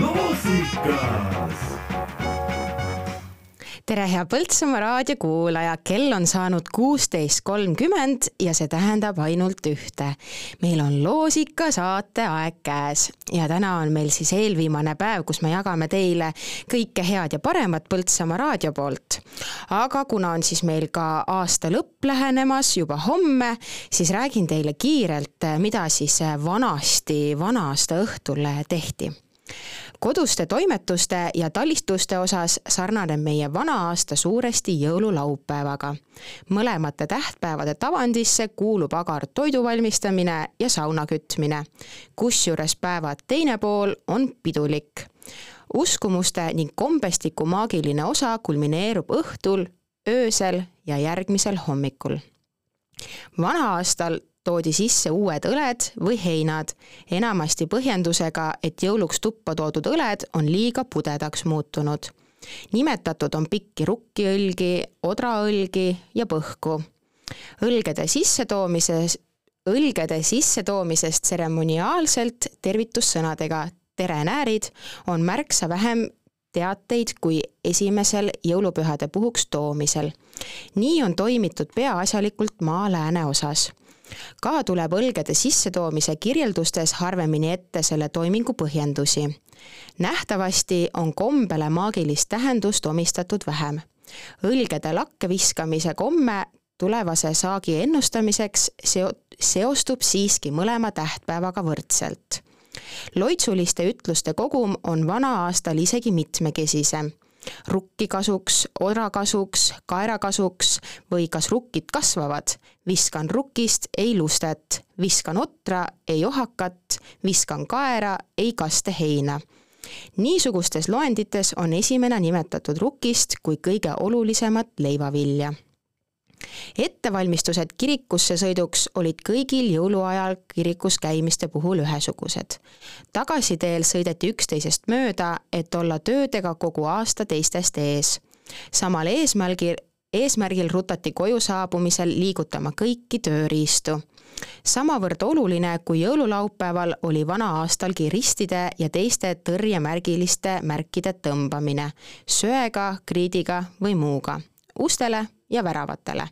Lawsuit tere, hea Põltsamaa raadiokuulaja, kell on saanud kuusteist kolmkümmend ja see tähendab ainult ühte. meil on loosika saate aeg käes ja täna on meil siis eelviimane päev, kus me jagame teile kõike head ja paremat Põltsamaa raadio poolt. aga kuna on siis meil ka aasta lõpp lähenemas juba homme, siis räägin teile kiirelt, mida siis vanasti, vana-aasta õhtul tehti koduste toimetuste ja talistuste osas sarnaneb meie vana aasta suuresti jõululaupäevaga. mõlemate tähtpäevade tavandisse kuulub agar toidu valmistamine ja sauna kütmine. kusjuures päeva teine pool on pidulik. uskumuste ning kombestiku maagiline osa kulmineerub õhtul, öösel ja järgmisel hommikul vana-aastal toodi sisse uued õled või heinad, enamasti põhjendusega, et jõuluks tuppa toodud õled on liiga pudedaks muutunud. nimetatud on pikki rukkiõlgi, odraõlgi ja põhku. õlgede sissetoomises, õlgede sissetoomisest tseremoniaalselt tervitussõnadega tere näärid on märksa vähem teateid kui esimesel jõulupühade puhuks toomisel. nii on toimitud peaasjalikult maa lääneosas ka tuleb õlgede sissetoomise kirjeldustes harvemini ette selle toimingu põhjendusi. nähtavasti on kombele maagilist tähendust omistatud vähem. õlgede lakke viskamise komme tulevase saagi ennustamiseks seo-, seostub siiski mõlema tähtpäevaga võrdselt. loitsuliste ütluste kogum on vana-aastal isegi mitmekesisem rukki kasuks, ora kasuks, kaera kasuks või kas rukkid kasvavad, viskan rukist, ei lustet, viskan otra, ei ohakat, viskan kaera, ei kaste heina. niisugustes loendites on esimene nimetatud rukist kui kõige olulisemat leivavilja ettevalmistused kirikusse sõiduks olid kõigil jõuluajal kirikus käimiste puhul ühesugused. tagasiteel sõideti üksteisest mööda, et olla töödega kogu aasta teistest ees. samal eesmärgil, eesmärgil rutati koju saabumisel liigutama kõiki tööriistu. samavõrd oluline kui jõululaupäeval oli vana-aastalgi ristide ja teiste tõrjemärgiliste märkide tõmbamine söega, kriidiga või muuga ustele ja väravatele,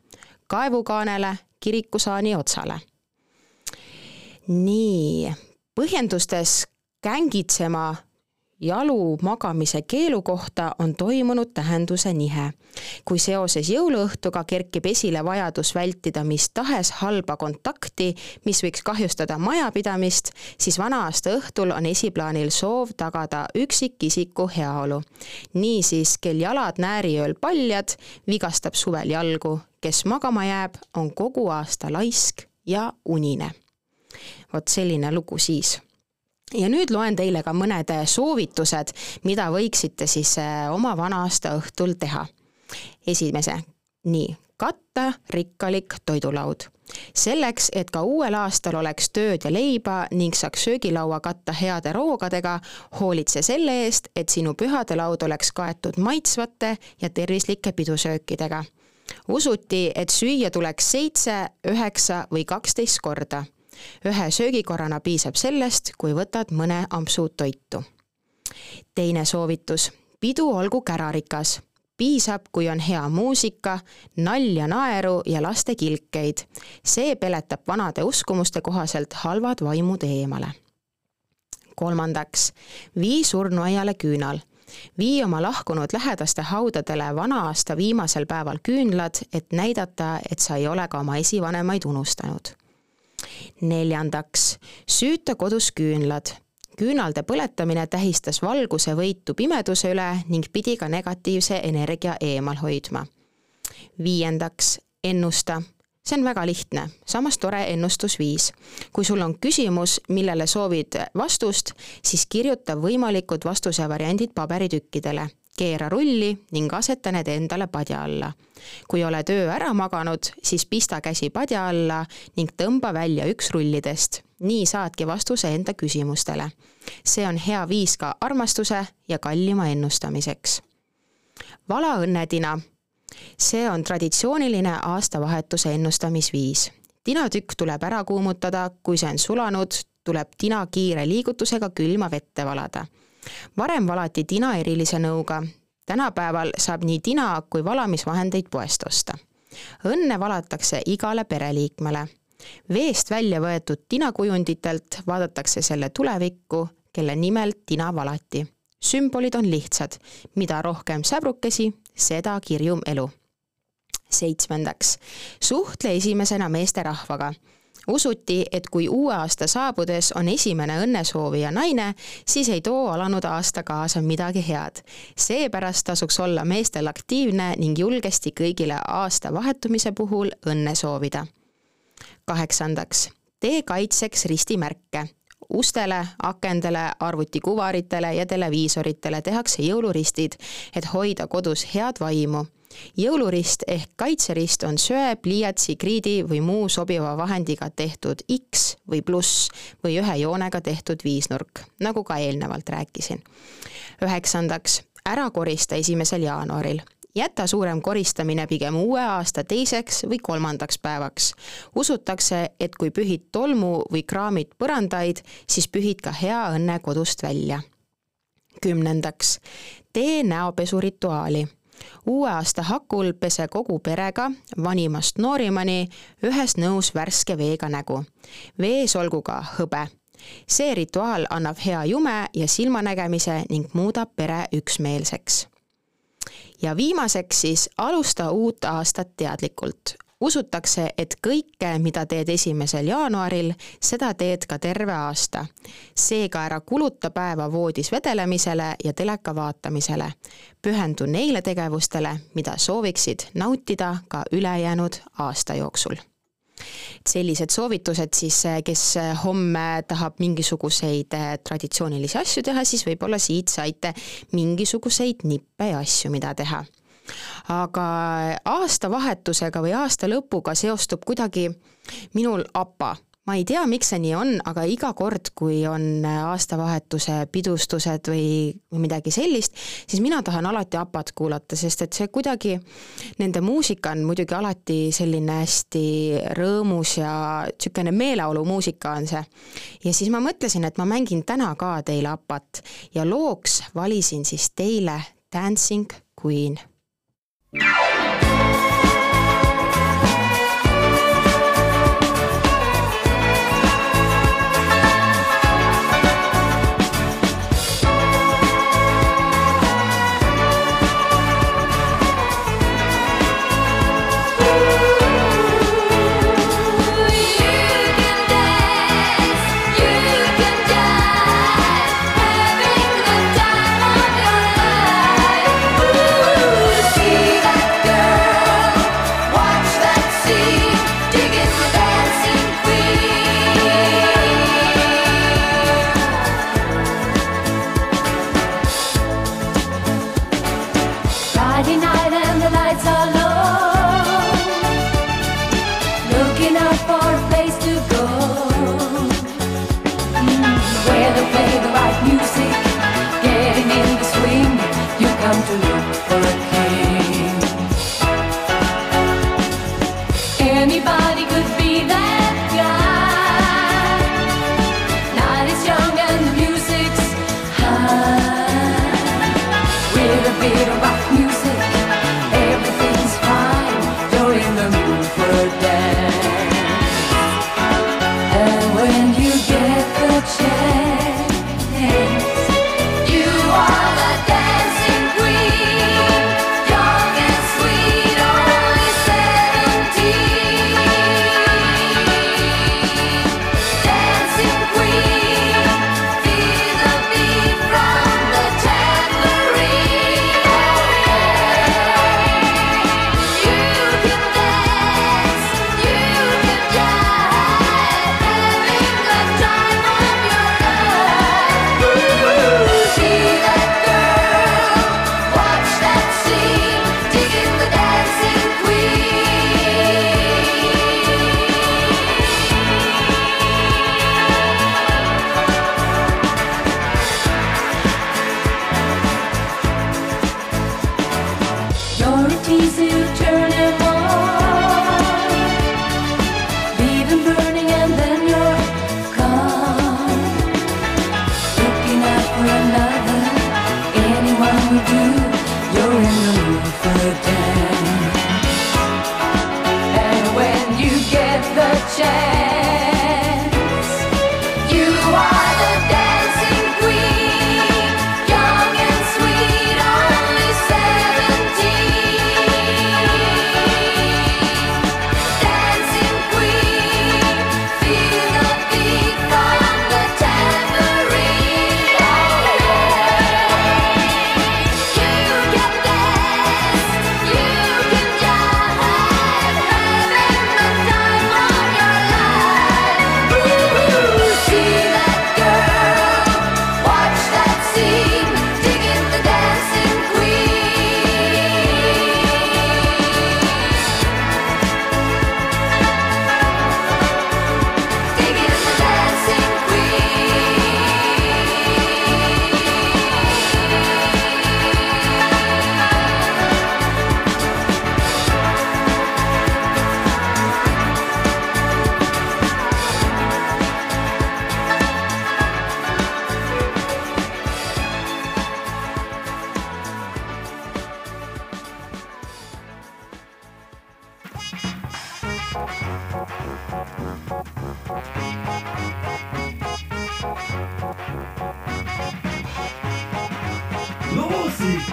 kaevukaanele, kirikusaani otsale. nii, põhjendustes kängitsema jalu magamise keelu kohta on toimunud tähenduse nihe. kui seoses jõuluõhtuga kerkib esile vajadus vältida mis tahes halba kontakti, mis võiks kahjustada majapidamist, siis vana-aasta õhtul on esiplaanil soov tagada üksikisiku heaolu. niisiis, kel jalad nääriööl paljad, vigastab suvel jalgu, kes magama jääb, on kogu aasta laisk ja unine. vot selline lugu siis ja nüüd loen teile ka mõned soovitused, mida võiksite siis äh, oma vana-aasta õhtul teha. esimese, nii, katta rikkalik toidulaud. selleks, et ka uuel aastal oleks tööd ja leiba ning saaks söögilaua katta heade roogadega, hoolitse selle eest, et sinu pühadelaud oleks kaetud maitsvate ja tervislike pidusöökidega. usuti, et süüa tuleks seitse, üheksa või kaksteist korda ühe söögikorrana piisab sellest, kui võtad mõne ampsu toitu. teine soovitus, pidu olgu kärarikas piisab, kui on hea muusika, nalja, naeru ja laste kilkeid. see peletab vanade uskumuste kohaselt halvad vaimud eemale. kolmandaks, vii surnuaiale küünal. vii oma lahkunud lähedaste haudadele vana-aasta viimasel päeval küünlad, et näidata, et sa ei ole ka oma esivanemaid unustanud neljandaks, süüta kodus küünlad. küünalde põletamine tähistas valguse võitu pimeduse üle ning pidi ka negatiivse energia eemal hoidma. viiendaks, ennusta see on väga lihtne, samas tore ennustusviis. kui sul on küsimus, millele soovid vastust, siis kirjuta võimalikud vastusevariandid paberitükkidele keera rulli ning aseta need endale padja alla. kui oled öö ära maganud, siis pista käsi padja alla ning tõmba välja üks rullidest. nii saadki vastuse enda küsimustele. see on hea viis ka armastuse ja kallima ennustamiseks. vala õnnetina see on traditsiooniline aastavahetuse ennustamisviis. tinatükk tuleb ära kuumutada, kui see on sulanud, tuleb tina kiire liigutusega külma vette valada. Varem valati tina erilise nõuga, tänapäeval saab nii tina kui valamisvahendeid poest osta. õnne valatakse igale pereliikmele. veest välja võetud tinakujunditelt vaadatakse selle tulevikku, kelle nimel tina valati. sümbolid on lihtsad, mida rohkem säbrukesi, seda kirjum elu seitsmendaks, suhtle esimesena meesterahvaga. Usuti, et kui uue aasta saabudes on esimene õnnesoovija naine, siis ei too alanud aasta kaasa midagi head. seepärast tasuks olla meestel aktiivne ning julgesti kõigile aasta vahetumise puhul õnne soovida. kaheksandaks, tee kaitseks ristimärke ustele, akendele, arvutikuvaritele ja televiisoritele tehakse jõuluristid, et hoida kodus head vaimu jõulurist ehk kaitserist on söe, pliiatsi, kriidi või muu sobiva vahendiga tehtud X või pluss või ühe joonega tehtud viisnurk, nagu ka eelnevalt rääkisin. üheksandaks, ära korista esimesel jaanuaril jäta suurem koristamine pigem uue aasta teiseks või kolmandaks päevaks. usutakse, et kui pühid tolmu või kraamid põrandaid, siis pühid ka hea õnne kodust välja. kümnendaks, tee näopesurituaali uue aasta hakul pese kogu perega, vanimast noorimani, ühes nõus värske veega nägu. vees olgu ka hõbe. see rituaal annab hea jume ja silmanägemise ning muudab pere üksmeelseks. ja viimaseks siis alusta uut aastat teadlikult usutakse, et kõike, mida teed esimesel jaanuaril, seda teed ka terve aasta. seega ära kuluta päeva voodis vedelemisele ja teleka vaatamisele. pühendu neile tegevustele, mida sooviksid nautida ka ülejäänud aasta jooksul sellised soovitused siis, kes homme tahab mingisuguseid traditsioonilisi asju teha, siis võib-olla siit saite mingisuguseid nippe ja asju, mida teha aga aastavahetusega või aasta lõpuga seostub kuidagi minul APA ma ei tea, miks see nii on, aga iga kord, kui on aastavahetuse pidustused või, midagi sellist, siis mina tahan alati APA-t kuulata, sest et see kuidagi, nende muusika on muidugi alati selline hästi rõõmus ja niisugune meeleolumuusika on see. ja siis ma mõtlesin, et ma mängin täna ka teile APA-t ja looks valisin siis teile Dancing Queen No!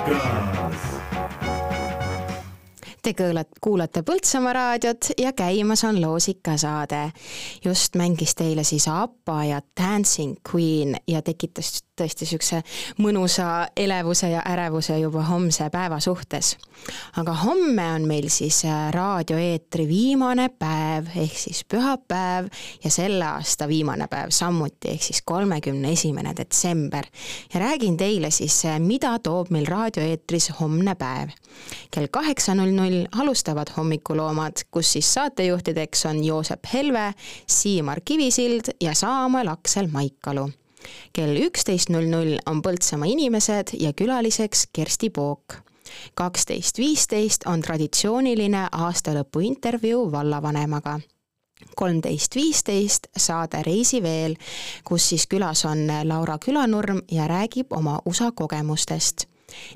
God. Te kuulate Põltsamaa raadiot ja käimas on loosikasaade. just mängis teile siis APA ja Dancing Queen ja tekitas tõesti niisuguse mõnusa elevuse ja ärevuse juba homse päeva suhtes. aga homme on meil siis äh, raadioeetri viimane päev, ehk siis pühapäev ja selle aasta viimane päev samuti, ehk siis kolmekümne esimene detsember. ja räägin teile siis, äh, mida toob meil raadioeetris homne päev. kell kaheksa null null alustavad hommikuloomad, kus siis saatejuhtideks on Joosep Helve, Siimar Kivisild ja Saamuel Aksel Maikalu kell üksteist null null on Põltsamaa inimesed ja külaliseks Kersti Pook. kaksteist viisteist on traditsiooniline aastalõpu intervjuu vallavanemaga kolmteist viisteist saade Reisiveel, kus siis külas on Laura Külanurm ja räägib oma USA kogemustest.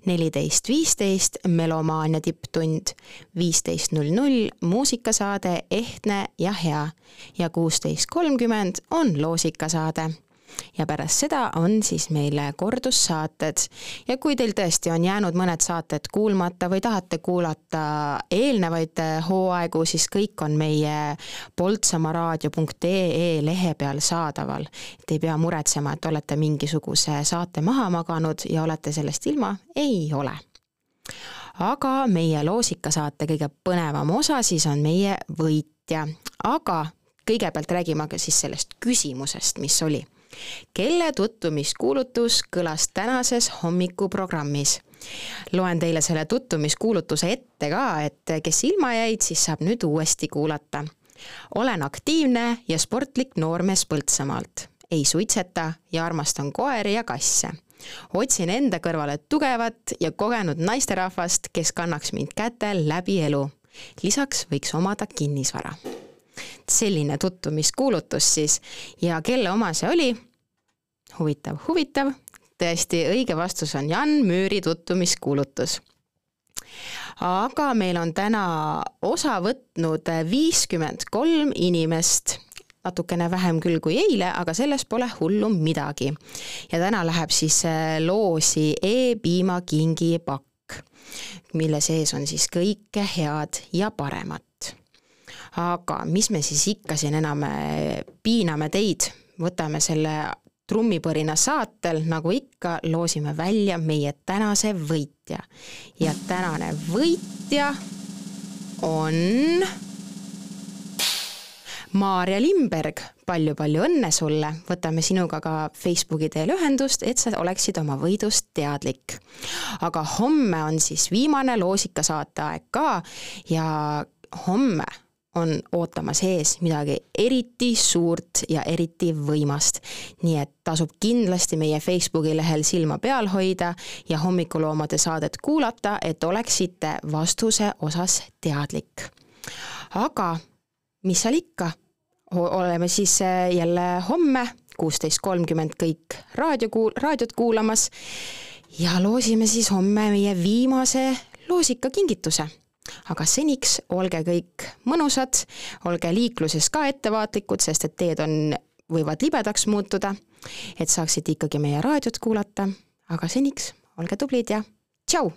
Neliteist viisteist Melomaania tipptund, viisteist null null muusikasaade Ehtne ja hea. Ja kuusteist kolmkümmend on loosikasaade ja pärast seda on siis meil kordussaated. ja kui teil tõesti on jäänud mõned saated kuulmata või tahate kuulata eelnevaid hooaegu, siis kõik on meie poltsamaaraadio.ee lehe peal saadaval. et ei pea muretsema, et olete mingisuguse saate maha maganud ja olete sellest ilma, ei ole aga meie loosikasaate kõige põnevam osa siis on meie võitja, aga kõigepealt räägime aga siis sellest küsimusest, mis oli kelle tutvumiskuulutus kõlas tänases hommikuprogrammis. loen teile selle tutvumiskuulutuse ette ka, et kes ilma jäid, siis saab nüüd uuesti kuulata. olen aktiivne ja sportlik noormees Põltsamaalt. ei suitseta ja armastan koeri ja kasse otsin enda kõrvale tugevat ja kogenud naisterahvast, kes kannaks mind kätel läbi elu. lisaks võiks omada kinnisvara selline tutvumiskuulutus siis. Ja kelle oma see oli? huvitav, huvitav, tõesti õige vastus on Jan Müüri tutvumiskuulutus. Aga meil on täna osa võtnud viiskümmend kolm inimest, natukene vähem küll kui eile, aga sellest pole hullu midagi. ja täna läheb siis äh, loosi E-piimakingi pakk, mille sees on siis kõike head ja paremat aga mis me siis ikka siin enam äh, piiname teid, võtame selle trummipõrina saatel, nagu ikka, loosime välja meie tänase võitja. ja tänane võitja on Maarja Limberg palju,, palju-palju õnne sulle, võtame sinuga ka Facebooki teel ühendust, et sa oleksid oma võidust teadlik. aga homme on siis viimane loosikasaate aeg ka ja homme on ootamas ees midagi eriti suurt ja eriti võimast. nii et tasub kindlasti meie Facebooki lehel silma peal hoida ja hommikuloomade saadet kuulata, et oleksite vastuse osas teadlik. aga mis seal ikka, oleme siis äh, jälle homme kuusteist kolmkümmend kõik raadio kuul-, raadiot kuulamas ja loosime siis homme meie viimase loosikakingituse aga seniks olge kõik mõnusad, olge liikluses ka ettevaatlikud, sest et teed on, võivad libedaks muutuda, et saaksite ikkagi meie raadiot kuulata, aga seniks olge tublid ja tšau!